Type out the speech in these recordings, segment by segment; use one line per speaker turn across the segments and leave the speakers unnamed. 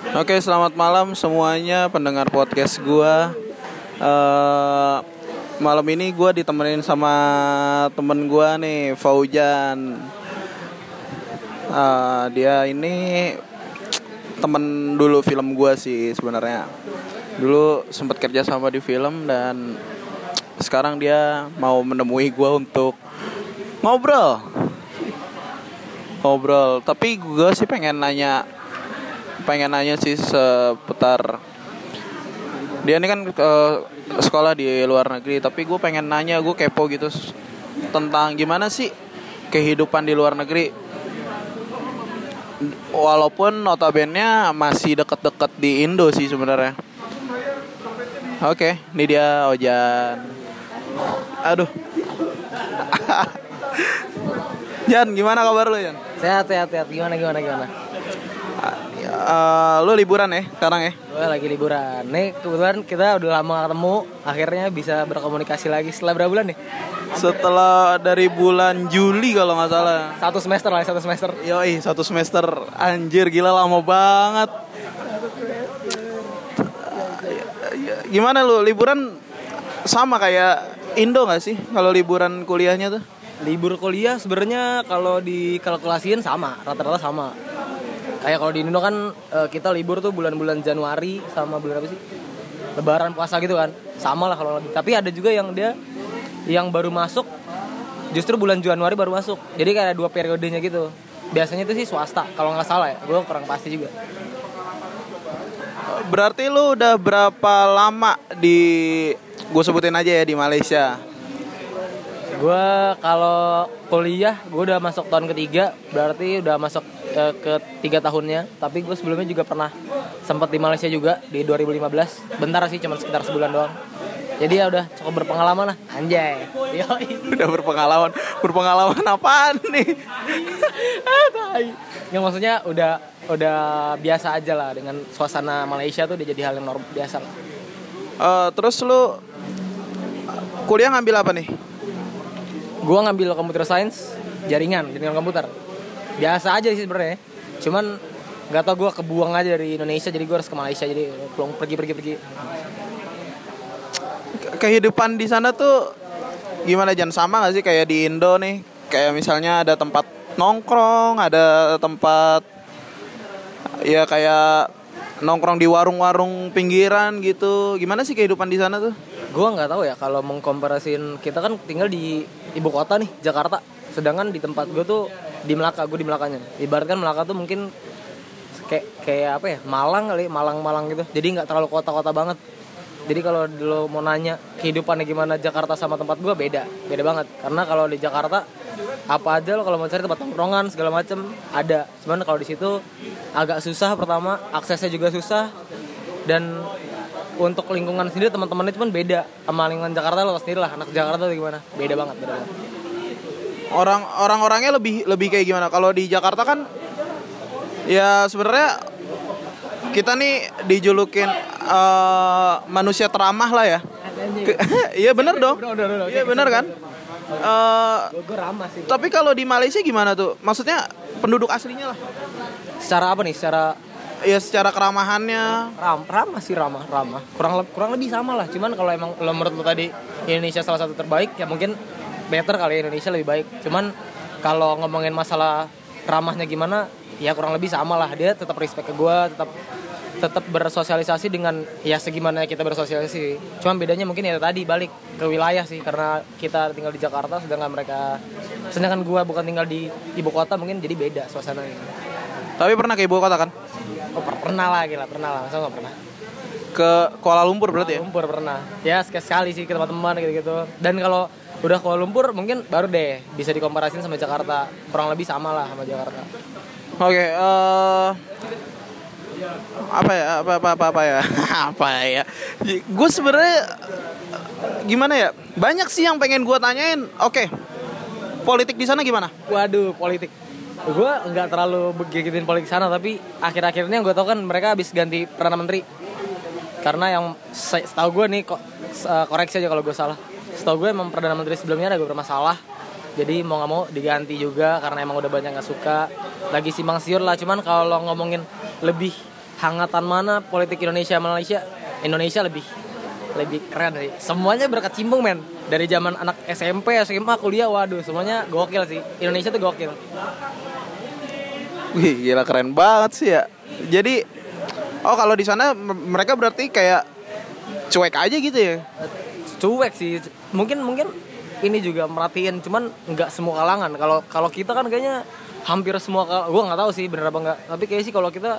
Oke, selamat malam semuanya pendengar podcast gua. Eh malam ini gua ditemenin sama temen gua nih, Faujan. Eh, dia ini temen dulu film gua sih sebenarnya. Dulu sempat kerja sama di film dan sekarang dia mau menemui gua untuk ngobrol. Ngobrol, tapi gua sih pengen nanya pengen nanya sih seputar dia ini kan eh, sekolah di luar negeri tapi gue pengen nanya gue kepo gitu tentang gimana sih kehidupan di luar negeri. Walaupun notabene masih deket-deket di Indo sih sebenarnya. Oke ini dia Ojan. Aduh. Jan gimana kabar lu Jan?
Sehat, sehat, sehat. Gimana, gimana, gimana?
Eh, lu liburan ya sekarang ya
Gue lagi liburan. Nih, kebetulan kita udah lama ketemu. Akhirnya bisa berkomunikasi lagi setelah berapa bulan nih?
Setelah dari bulan Juli kalau nggak salah.
Satu semester lah, satu semester.
Yoi, satu semester. Anjir, gila lama banget. Gimana lu liburan sama kayak Indo nggak sih kalau liburan kuliahnya tuh?
Libur kuliah sebenarnya kalau dikalkulasiin sama, rata-rata sama. Kayak kalau di Indo kan eh, kita libur tuh bulan-bulan Januari sama bulan apa sih? Lebaran puasa gitu kan. Sama lah kalau lebih. Tapi ada juga yang dia yang baru masuk justru bulan Januari baru masuk. Jadi kayak dua periodenya gitu. Biasanya itu sih swasta kalau nggak salah ya. Gue kurang pasti juga.
Berarti lu udah berapa lama di gue sebutin aja ya di Malaysia?
Gue kalau kuliah gue udah masuk tahun ketiga, berarti udah masuk eh, ke tiga tahunnya. Tapi gue sebelumnya juga pernah sempat di Malaysia juga di 2015. Bentar sih, cuma sekitar sebulan doang. Jadi ya udah cukup berpengalaman lah, anjay. Yoi.
Udah berpengalaman, berpengalaman apaan nih?
Ah. Yang maksudnya udah udah biasa aja lah dengan suasana Malaysia tuh udah jadi hal yang normal biasa lah.
Eh, terus lu kuliah ngambil apa nih?
Gue ngambil computer science, jaringan, jaringan komputer. Biasa aja sih sebenarnya. Cuman nggak tau gue kebuang aja dari Indonesia jadi gue harus ke Malaysia jadi pulang pergi pergi pergi.
Ke- kehidupan di sana tuh gimana jangan sama gak sih kayak di Indo nih kayak misalnya ada tempat nongkrong ada tempat ya kayak nongkrong di warung-warung pinggiran gitu gimana sih kehidupan di sana tuh
Gue nggak tahu ya kalau mengkomparasin kita kan tinggal di ibu kota nih Jakarta. Sedangkan di tempat gue tuh di Melaka, gue di Melakanya. Ibaratkan Melaka tuh mungkin kayak kayak apa ya Malang kali, Malang-Malang gitu. Jadi nggak terlalu kota-kota banget. Jadi kalau lo mau nanya kehidupannya gimana Jakarta sama tempat gue beda, beda banget. Karena kalau di Jakarta apa aja lo kalau mau cari tempat nongkrongan segala macem ada. Cuman kalau di situ agak susah pertama, aksesnya juga susah dan untuk lingkungan sendiri teman-teman itu pun beda sama lingkungan Jakarta lo sendiri lah anak Jakarta tuh gimana beda banget beda banget
orang orang-orangnya lebih lebih kayak gimana? Kalau di Jakarta kan ya sebenarnya kita nih dijulukin eh, manusia teramah lah ya. Iya bener dong. Iya bener kan?
Sih
Tapi kalau di Malaysia gimana tuh? Maksudnya penduduk aslinya lah.
secara apa nih? Secara
Ya secara keramahannya.
ram ramah sih ramah ramah. Kurang kurang lebih sama lah. Cuman kalau emang lo menurut lo tadi Indonesia salah satu terbaik ya mungkin better kali Indonesia lebih baik. Cuman kalau ngomongin masalah ramahnya gimana ya kurang lebih sama lah. Dia tetap respect ke gue tetap tetap bersosialisasi dengan ya segimana kita bersosialisasi. Cuman bedanya mungkin ya tadi balik ke wilayah sih. Karena kita tinggal di Jakarta sedangkan mereka sedangkan gue bukan tinggal di ibu kota mungkin jadi beda suasananya.
Tapi pernah ke ibu kota kan?
oh, per- pernah lah gila pernah lah. Masa nggak pernah.
Ke Kuala Lumpur berarti ya?
Lumpur pernah. Ya sekali sekali sih ke teman-teman gitu-gitu. Dan kalau udah Kuala Lumpur mungkin baru deh bisa dikomparasin sama Jakarta kurang lebih sama lah sama Jakarta
Oke, eh apa ya? Apa apa apa, apa ya? apa ya? Gue sebenarnya gimana ya? Banyak sih yang pengen gue tanyain. Oke. Politik di sana gimana?
waduh politik gue nggak terlalu begituin politik sana tapi akhir-akhir ini yang gue tau kan mereka habis ganti perdana menteri karena yang se- setahu gue nih kok eh, koreksi aja kalau gue salah setahu gue emang perdana menteri sebelumnya ada beberapa masalah. Jadi mau nggak mau diganti juga karena emang udah banyak nggak suka. Lagi simpang siur lah cuman kalau ngomongin lebih hangatan mana politik Indonesia Malaysia Indonesia lebih lebih keren sih. Semuanya berkecimpung men. Dari zaman anak SMP SMA kuliah waduh semuanya gokil sih. Indonesia tuh gokil.
Wih, gila keren banget sih ya. Jadi oh kalau di sana mereka berarti kayak cuek aja gitu ya.
Cuek sih. Mungkin mungkin ini juga merhatiin cuman nggak semua kalangan. Kalau kalau kita kan kayaknya hampir semua gue nggak tahu sih bener apa nggak. Tapi kayak sih kalau kita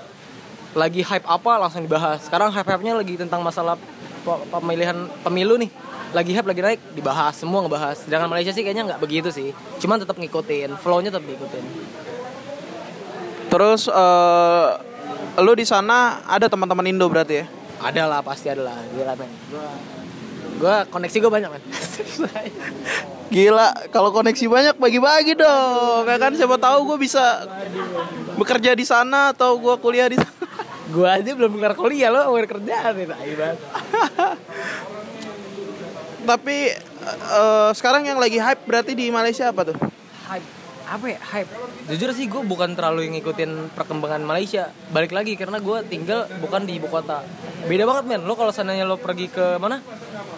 lagi hype apa langsung dibahas. Sekarang hype hype nya lagi tentang masalah pe- pemilihan pemilu nih. Lagi hype lagi naik dibahas semua ngebahas. Sedangkan Malaysia sih kayaknya nggak begitu sih. Cuman tetap ngikutin flow nya tetap diikutin.
Terus eh lu di sana ada teman-teman Indo berarti ya?
ada lah pasti ada lah. Gila men gue koneksi gue banyak men
Gila, kalau koneksi banyak bagi-bagi dong. Ya kan siapa tahu gue bisa bekerja di sana atau gue kuliah di sana.
gue aja belum kelar kuliah lo kerjaan tai banget.
Tapi eh, sekarang yang lagi hype berarti di Malaysia apa tuh?
hype apa ya hype jujur sih gue bukan terlalu ngikutin perkembangan Malaysia balik lagi karena gue tinggal bukan di ibu kota beda banget men lo kalau seandainya lo pergi ke mana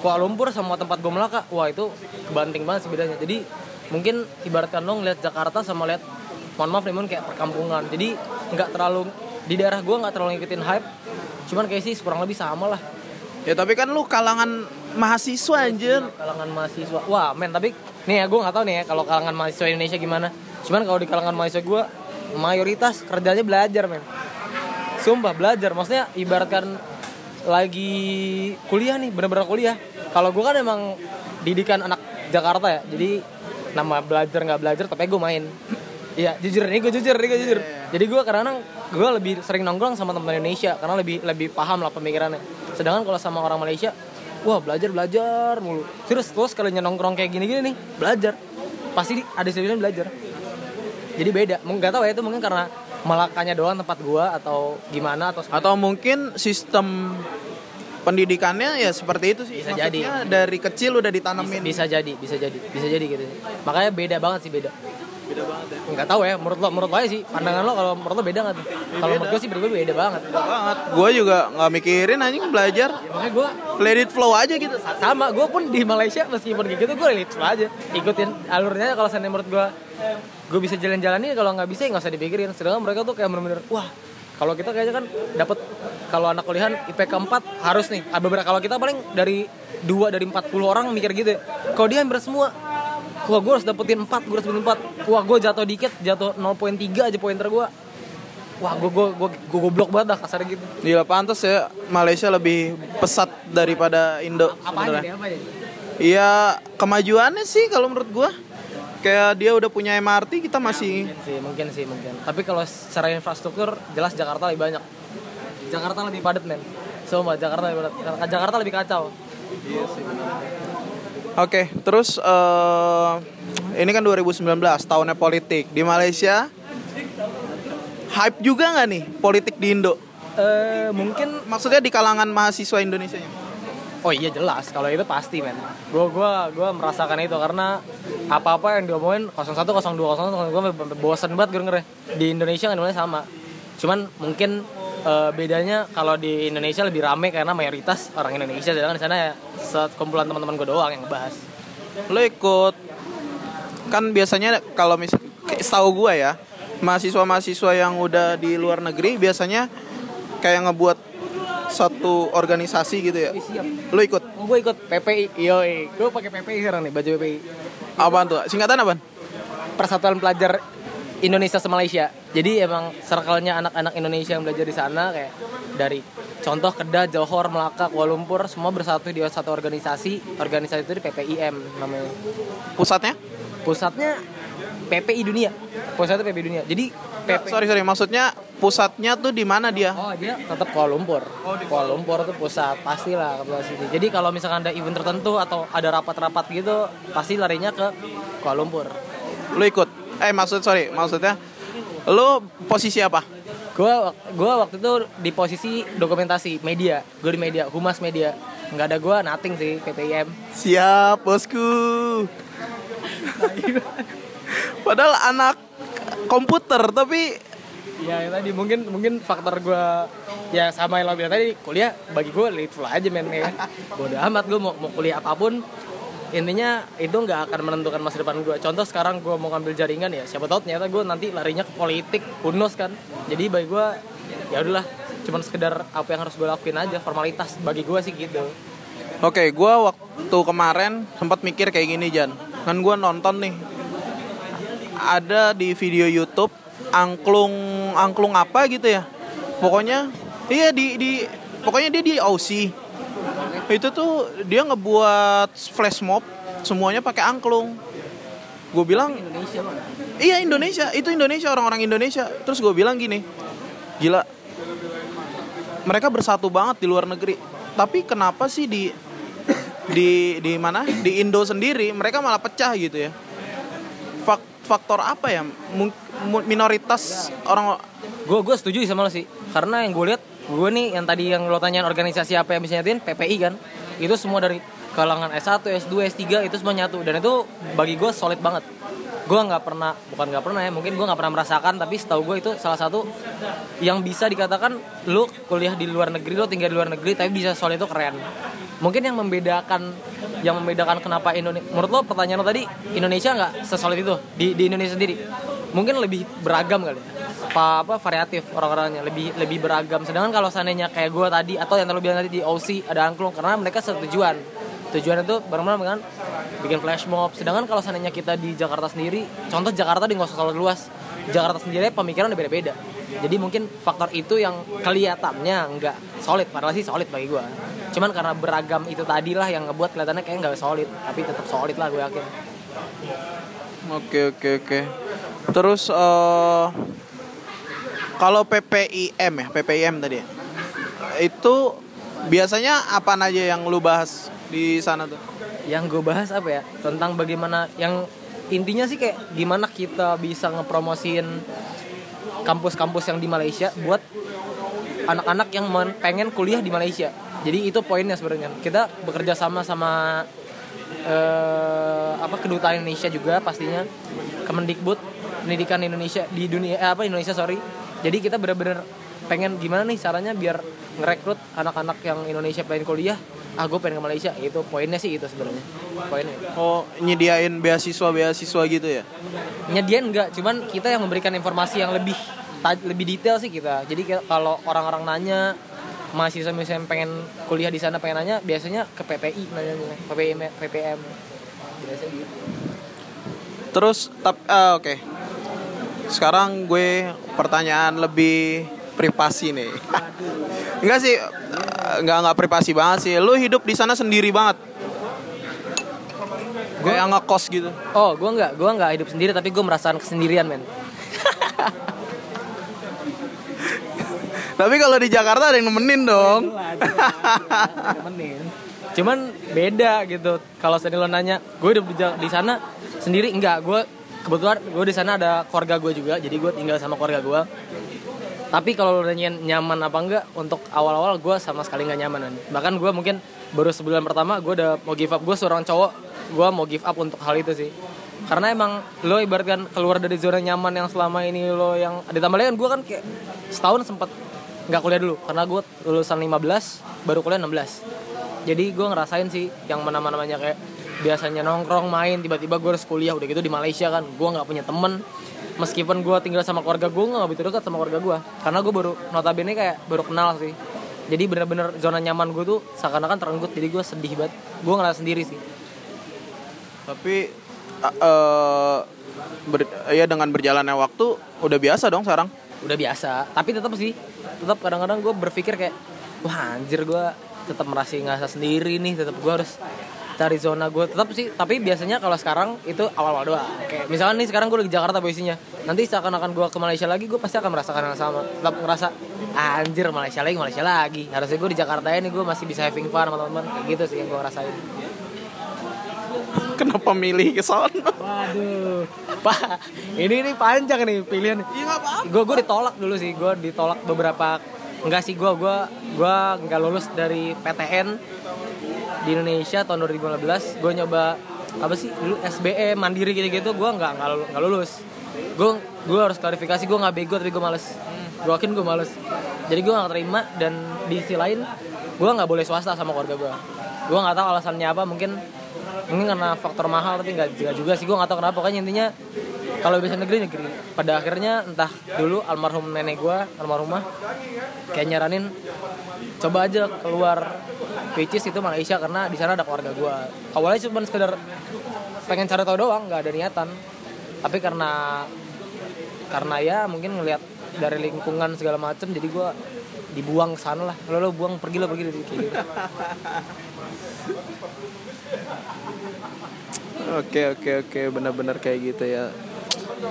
Kuala Lumpur sama tempat gue Melaka. Wah itu kebanting banget sih bedanya. Jadi mungkin ibaratkan lo ngeliat Jakarta sama lihat mohon maaf nih kayak perkampungan. Jadi nggak terlalu di daerah gue nggak terlalu ngikutin hype. Cuman kayak sih kurang lebih sama lah.
Ya tapi kan lu kalangan mahasiswa anjir.
kalangan mahasiswa. Wah men tapi nih ya gue nggak tahu nih ya kalau kalangan mahasiswa Indonesia gimana. Cuman kalau di kalangan mahasiswa gue mayoritas kerjanya belajar men. Sumpah belajar. Maksudnya ibaratkan lagi kuliah nih bener-bener kuliah kalau gue kan emang didikan anak Jakarta ya jadi nama belajar nggak belajar tapi gue main. Iya jujur nih gue jujur. Nih gue jujur jadi gue kadang-kadang gue lebih sering nongkrong sama teman Indonesia karena lebih lebih paham lah pemikirannya. Sedangkan kalau sama orang Malaysia wah belajar belajar mulu. Terus terus kalau nongkrong kayak gini-gini nih belajar. Pasti ada sebenarnya belajar. Jadi beda. Mungkin tahu ya itu mungkin karena Melakanya doang tempat gua atau gimana atau
Atau mungkin sistem pendidikannya ya seperti itu sih.
Bisa
Maksudnya
jadi.
dari kecil udah
bisa,
ditanamin.
bisa jadi bisa jadi bisa jadi gitu makanya beda banget sih beda
Beda banget ya.
nggak tahu ya menurut lo menurut lo aja sih pandangan lo kalau menurut lo beda nggak tuh kalau menurut gue sih beda beda banget
Beda banget. Gue juga nggak mikirin anjing belajar.
makanya gue
Let it flow aja gitu.
sama gue pun di Malaysia meskipun kayak gitu gue relate aja ikutin alurnya kalau seandainya menurut gue gue bisa jalan-jalan ini kalau nggak bisa ya nggak usah dipikirin sedangkan mereka tuh kayak bener-bener wah kalau kita kayaknya kan dapat kalau anak kuliahan IPK 4 harus nih beberapa kalau kita paling dari dua dari 40 orang mikir gitu ya. kalau dia hampir semua wah gue harus dapetin 4 gue harus dapetin 4 wah gue jatuh dikit jatuh 0.3 aja pointer gue wah gue gue gue gue goblok banget dah kasarnya gitu
Gila pantas ya Malaysia lebih pesat daripada Indo
apa aja
sebenarnya.
deh apa aja
Iya kemajuannya sih kalau menurut gua kayak dia udah punya MRT kita masih
Mungkin sih, mungkin sih, mungkin. Tapi kalau secara infrastruktur jelas Jakarta lebih banyak. Jakarta lebih padat, men. Sumpah, Jakarta lebih padat. Jakarta lebih kacau.
Oke, terus eh ini kan 2019 tahunnya politik di Malaysia. Hype juga nggak nih politik di Indo?
Eh, mungkin
Maksudnya di kalangan mahasiswa Indonesia
Oh iya jelas, kalau itu pasti men. Gua gua gua merasakan itu karena apa-apa yang diomongin 01 02 01 gua bosan banget gue dengernya. Di Indonesia kan sebenarnya sama. Cuman mungkin eh, bedanya kalau di Indonesia lebih rame karena mayoritas orang Indonesia sedangkan di sana ya sekumpulan teman-teman gue doang yang ngebahas.
Lo ikut kan biasanya kalau mis kayak setahu gua ya mahasiswa-mahasiswa yang udah di luar negeri biasanya kayak ngebuat satu organisasi gitu ya.
Siap.
Lo ikut?
Gue ikut PPI, yoi. Gue pakai PPI sekarang nih, baju PPI.
Apaan tuh? Singkatan apaan?
Persatuan Pelajar Indonesia se Malaysia. Jadi emang circle-nya anak-anak Indonesia yang belajar di sana kayak dari contoh Kedah, Johor, Melaka, Kuala Lumpur semua bersatu di satu organisasi. Organisasi itu di PPIM namanya.
Pusatnya?
Pusatnya PPI Dunia. Pusatnya PPI Dunia. Jadi PP
Sorry sorry, maksudnya pusatnya tuh di mana dia?
Oh dia tetap Kuala Lumpur. Kuala Lumpur itu pusat pastilah ke sini. Jadi kalau misalkan ada event tertentu atau ada rapat-rapat gitu, pasti larinya ke Kuala Lumpur.
Lu ikut? Eh maksud sorry, maksudnya lu posisi apa?
Gua gua waktu itu di posisi dokumentasi media. Gue di media, humas media. Nggak ada gua nothing sih PPIM.
Siap, bosku. Padahal anak komputer tapi
ya tadi mungkin mungkin faktor gue ya sama yang lo bilang tadi kuliah bagi gue full aja men ya bodo amat gue mau, mau kuliah apa pun intinya itu nggak akan menentukan masa depan gue contoh sekarang gue mau ngambil jaringan ya siapa tahu ternyata gue nanti larinya ke politik unos kan jadi bagi gue ya udahlah cuman sekedar apa yang harus gue lakuin aja formalitas bagi gue sih gitu
Oke, gua waktu kemarin sempat mikir kayak gini Jan. Kan gua nonton nih ada di video YouTube angklung angklung apa gitu ya. Pokoknya iya di di pokoknya dia di Aussie. Itu tuh dia ngebuat flash mob semuanya pakai angklung. Gue bilang
Indonesia mana
Iya Indonesia, itu Indonesia orang-orang Indonesia. Terus gue bilang gini, gila, mereka bersatu banget di luar negeri. Tapi kenapa sih di di di mana? Di Indo sendiri mereka malah pecah gitu ya. Fak- faktor apa ya? Minoritas orang
gue gue setuju sama lo sih karena yang gue lihat gue nih yang tadi yang lo tanyain organisasi apa yang bisa nyatain? PPI kan? Itu semua dari kalangan S1, S2, S3 itu semua nyatu. Dan itu bagi gue solid banget. Gue nggak pernah bukan nggak pernah ya mungkin gue nggak pernah merasakan tapi setahu gue itu salah satu yang bisa dikatakan lu kuliah di luar negeri lo tinggal di luar negeri tapi bisa solid itu keren. Mungkin yang membedakan yang membedakan kenapa Indonesia menurut lo pertanyaan lo tadi Indonesia nggak sesolid itu? Di di Indonesia sendiri mungkin lebih beragam kali ya. apa apa variatif orang-orangnya. Lebih lebih beragam. Sedangkan kalau seandainya kayak gue tadi atau yang terlalu bilang tadi di OC ada angklung karena mereka satu tujuan tujuan itu bareng-bareng dengan bikin flash mob. Sedangkan kalau seandainya kita di Jakarta sendiri contoh Jakarta di nggak usah terlalu luas. Jakarta sendiri pemikiran udah beda-beda. Jadi mungkin faktor itu yang kelihatannya nggak solid. Padahal sih solid bagi gue cuman karena beragam itu tadi lah yang ngebuat kelihatannya kayak nggak solid. Tapi tetap solid lah gue yakin.
Oke oke oke. Terus eh kalau PPIM ya, PPIM tadi ya. Itu biasanya apa aja yang lu bahas di sana tuh?
yang gue bahas apa ya tentang bagaimana yang intinya sih kayak gimana kita bisa ngepromosin kampus-kampus yang di Malaysia buat anak-anak yang pengen kuliah di Malaysia jadi itu poinnya sebenarnya kita bekerja sama sama eh, apa kedutaan Indonesia juga pastinya Kemendikbud pendidikan Indonesia di dunia eh, apa Indonesia sorry. Jadi kita bener-bener pengen gimana nih caranya biar ngerekrut anak-anak yang Indonesia pengen kuliah. Ah gue pengen ke Malaysia. Itu poinnya sih itu sebenarnya. Poinnya.
Oh, nyediain beasiswa-beasiswa gitu ya?
nyediain enggak cuman kita yang memberikan informasi yang lebih lebih detail sih kita. Jadi kalau orang-orang nanya mahasiswa misalnya pengen kuliah di sana pengen nanya biasanya ke PPI nanyanya. PPM PPM biasanya gitu.
Terus tap ah, oke. Sekarang gue pertanyaan lebih privasi nih. enggak sih, enggak enggak privasi banget sih. Lu hidup di sana sendiri banget. Gue yang ngekos gitu.
oh gue nggak gue nggak hidup sendiri tapi gue merasakan kesendirian men
Tapi kalau di Jakarta ada yang nemenin dong.
temenin cuman beda gitu kalau tadi lo nanya gue hidup di, di sana sendiri enggak gue kebetulan gue di sana ada keluarga gue juga jadi gue tinggal sama keluarga gue tapi kalau lo nyaman apa enggak untuk awal-awal gue sama sekali nggak nyaman man. bahkan gue mungkin baru sebulan pertama gue udah mau give up gue seorang cowok gue mau give up untuk hal itu sih. Karena emang lo ibaratkan keluar dari zona nyaman yang selama ini lo yang ditambah lagi kan gue kan kayak setahun sempet nggak kuliah dulu karena gue lulusan 15 baru kuliah 16 jadi gue ngerasain sih yang mana namanya kayak biasanya nongkrong main tiba-tiba gue harus kuliah. Udah gitu di Malaysia kan gue nggak punya temen. Meskipun gue tinggal sama keluarga gue nggak begitu dekat sama keluarga gue karena gue baru notabene kayak baru kenal sih. Jadi bener-bener zona nyaman gue tuh seakan-akan terenggut jadi gue sedih banget. Gue ngerasa sendiri sih.
Tapi eh, ber- ya dengan berjalannya waktu udah biasa dong sekarang.
udah biasa tapi tetap sih. Tetap kadang-kadang gue berpikir kayak wah anjir gue tetap merasa ngerasa sendiri nih tetap gue harus cari zona gue tetap sih tapi biasanya kalau sekarang itu awal-awal doang. Kayak misalkan nih sekarang gue lagi di Jakarta posisinya. Nanti seakan-akan gue ke Malaysia lagi gue pasti akan merasakan hal yang sama. Tetap ngerasa anjir Malaysia lagi Malaysia lagi. Harusnya gue di Jakarta ini gue masih bisa having fun sama teman-teman kayak gitu sih yang gue rasain.
Kenapa milih ke sana?
waduh. Pak ini ini panjang nih pilihan.
Iya
gue gue ditolak dulu sih. Gue ditolak beberapa enggak sih gue gue gue nggak lulus dari PTN di Indonesia tahun 2015 gue nyoba apa sih dulu SBE mandiri gitu gitu gue nggak nggak lulus, gue gue harus klarifikasi gue nggak bego tapi gue males. Gue yakin gue males. Jadi gue nggak terima dan di sisi lain gue nggak boleh swasta sama keluarga gue gue nggak tahu alasannya apa mungkin mungkin karena faktor mahal tapi nggak juga, juga sih gue nggak tahu kenapa. Pokoknya intinya kalau bisa negeri negeri. Pada akhirnya entah dulu almarhum nenek gue almarhumah kayak nyaranin coba aja keluar. Which is itu Malaysia karena di sana ada keluarga gue awalnya cuma sekedar pengen cari tahu doang nggak ada niatan. Tapi karena karena ya mungkin ngelihat dari lingkungan segala macem jadi gue dibuang ke sana lah. Lo lo buang pergi lo pergi dari gitu.
Oke oke oke. Benar-benar kayak gitu ya.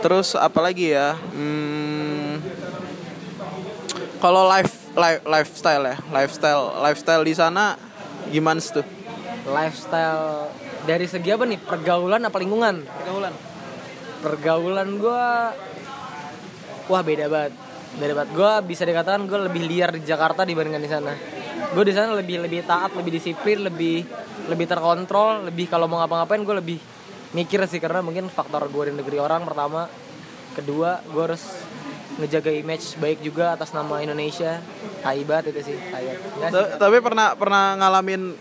Terus apalagi ya? Hmm, kalau life life lifestyle ya, lifestyle lifestyle di sana gimana sih tuh?
lifestyle dari segi apa nih pergaulan apa lingkungan
Pergaulan.
pergaulan gue wah beda banget beda banget gue bisa dikatakan gue lebih liar di Jakarta dibandingkan di sana gue di sana lebih lebih taat lebih disiplin lebih lebih terkontrol lebih kalau mau ngapa-ngapain gue lebih mikir sih karena mungkin faktor gue di negeri orang pertama kedua gue harus ngejaga image baik juga atas nama Indonesia Taibat itu sih Taibat
Tapi pernah pernah ngalamin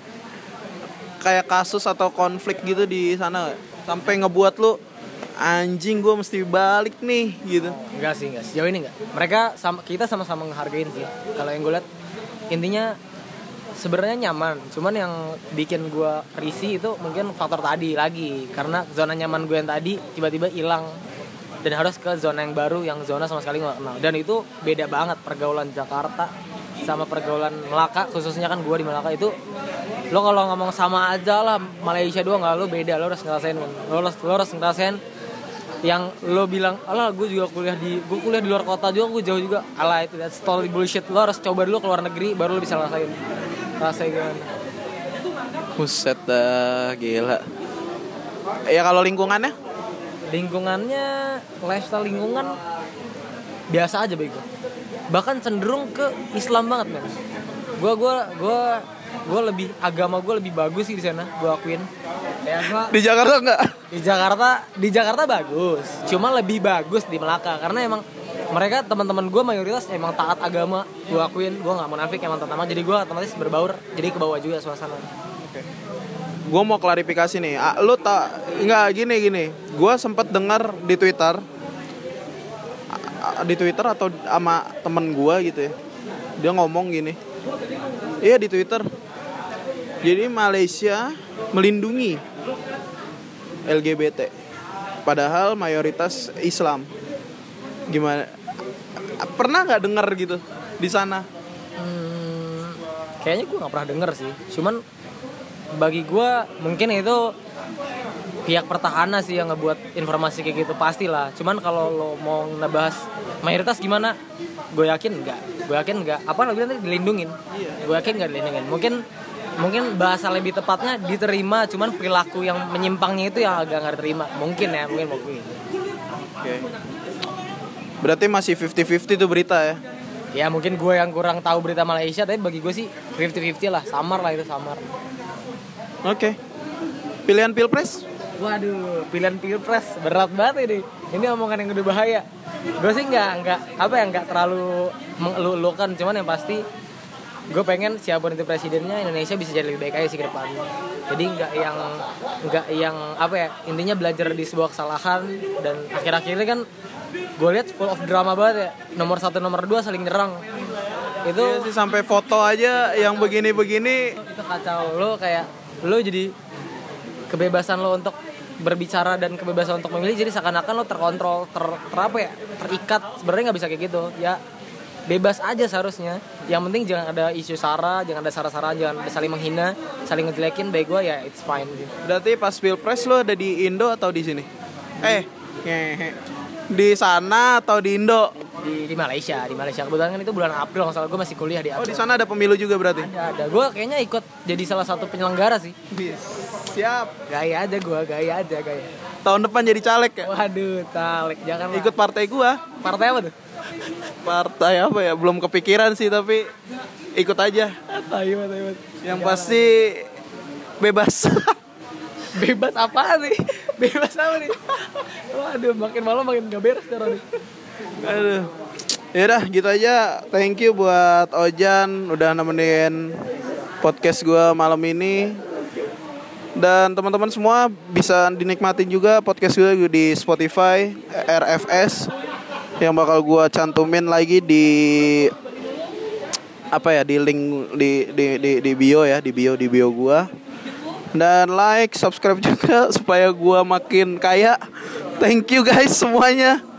kayak kasus atau konflik gitu di sana sampai ngebuat lu anjing gue mesti balik nih gitu.
Enggak sih, enggak. Sejauh ini enggak. Mereka sama kita sama-sama ngehargain sih. Kalau yang gue lihat intinya sebenarnya nyaman. Cuman yang bikin gue risih itu mungkin faktor tadi lagi. Karena zona nyaman gue yang tadi tiba-tiba hilang. Dan harus ke zona yang baru yang zona sama sekali nggak kenal. Dan itu beda banget pergaulan Jakarta sama pergaulan Melaka. Khususnya kan gue di Melaka itu lo kalau ngomong sama aja lah Malaysia doang nggak lo beda. Lo harus ngerasain lo harus lo harus ngerasain yang lo bilang alah gue juga kuliah di gue kuliah di luar kota juga gue jauh juga. Alah itu that's totally bullshit. Lo harus coba dulu ke luar negeri baru lo bisa ngerasain rasain gimana?
Buset dah gila. Ya kalau lingkungannya?
Lingkungannya lifestyle lingkungan biasa aja bego. Bahkan cenderung ke Islam banget men. Gue gue gue gue lebih agama gue lebih bagus sih di sana gue akuin. Ya gua
di Jakarta nggak?
di Jakarta di Jakarta bagus. Cuma lebih bagus di Melaka karena emang mereka teman-teman gue mayoritas emang taat agama gue akuin gue nggak munafik emang teman jadi gue otomatis berbaur jadi ke bawah juga suasana
Gue mau klarifikasi nih. Ah, lu tak nggak gini gini. Gue sempat dengar di Twitter di Twitter atau sama temen gue gitu ya. Dia ngomong gini. Iya di Twitter. Jadi Malaysia melindungi LGBT. Padahal mayoritas Islam. Gimana? Pernah nggak dengar gitu di sana?
Hmm, kayaknya gue nggak pernah denger sih. Cuman bagi gue mungkin itu pihak pertahanan sih yang ngebuat informasi kayak gitu pastilah. Cuman kalau lo mau ngebahas mayoritas gimana? Gue yakin enggak gue yakin enggak apa lo bilang tadi? Dilindungin. Gue yakin enggak dilindungin. Mungkin mungkin bahasa lebih tepatnya diterima cuman perilaku yang menyimpangnya itu yang agak nggak diterima. Mungkin ya mungkin mungkin.
Oke. Berarti masih 50-50 tuh berita ya?
ya mungkin gue yang kurang tahu berita Malaysia tapi bagi gue sih 50-50 lah samar lah itu samar
Oke. Pilihan pilpres?
Waduh, pilihan pilpres berat banget ini. Ini omongan yang udah bahaya. Gue sih nggak nggak apa ya nggak terlalu mengeluh-elukan, cuman yang pasti gue pengen siapa pun itu presidennya Indonesia bisa jadi lebih baik aja sih ke depan. Jadi nggak yang nggak yang apa ya intinya belajar di sebuah kesalahan dan akhir-akhir ini kan gue lihat full of drama banget ya. Nomor satu nomor dua saling nyerang. Itu
Iya sih sampai foto aja yang begini-begini.
itu kacau lo kayak lo jadi kebebasan lo untuk berbicara dan kebebasan untuk memilih jadi seakan-akan lo terkontrol ter, ter apa ya terikat sebenarnya nggak bisa kayak gitu ya bebas aja seharusnya yang penting jangan ada isu sara jangan ada sara-sara jangan ada saling menghina saling ngejelekin baik gue ya it's fine gitu.
Berarti pas pilpres lo ada di Indo atau di sini? Eh, ngehe. Di sana atau di Indo?
di, di Malaysia di Malaysia kebetulan kan itu bulan April kalau salah gue masih kuliah di
Oh,
April
di sana ada pemilu juga berarti?
ada ada gue kayaknya ikut jadi salah satu penyelenggara sih
Siap.
gaya aja gue gaya aja gaya
Tahun depan jadi caleg ya?
waduh talek jangan lah.
Ikut partai gua.
partai apa tuh
Partai apa ya? Belum kepikiran sih tapi ikut aja.
Taiwan, Taiwan.
Yang pasti bebas.
bebas apa nih bebas apa nih waduh makin malam makin gak beres sekarang nih
Aduh. Yaudah gitu aja. Thank you buat Ojan udah nemenin podcast gua malam ini. Dan teman-teman semua bisa dinikmatin juga podcast gue di Spotify RFS yang bakal gua cantumin lagi di apa ya di link di di di, di bio ya di bio di bio gua dan like subscribe juga supaya gua makin kaya. Thank you guys semuanya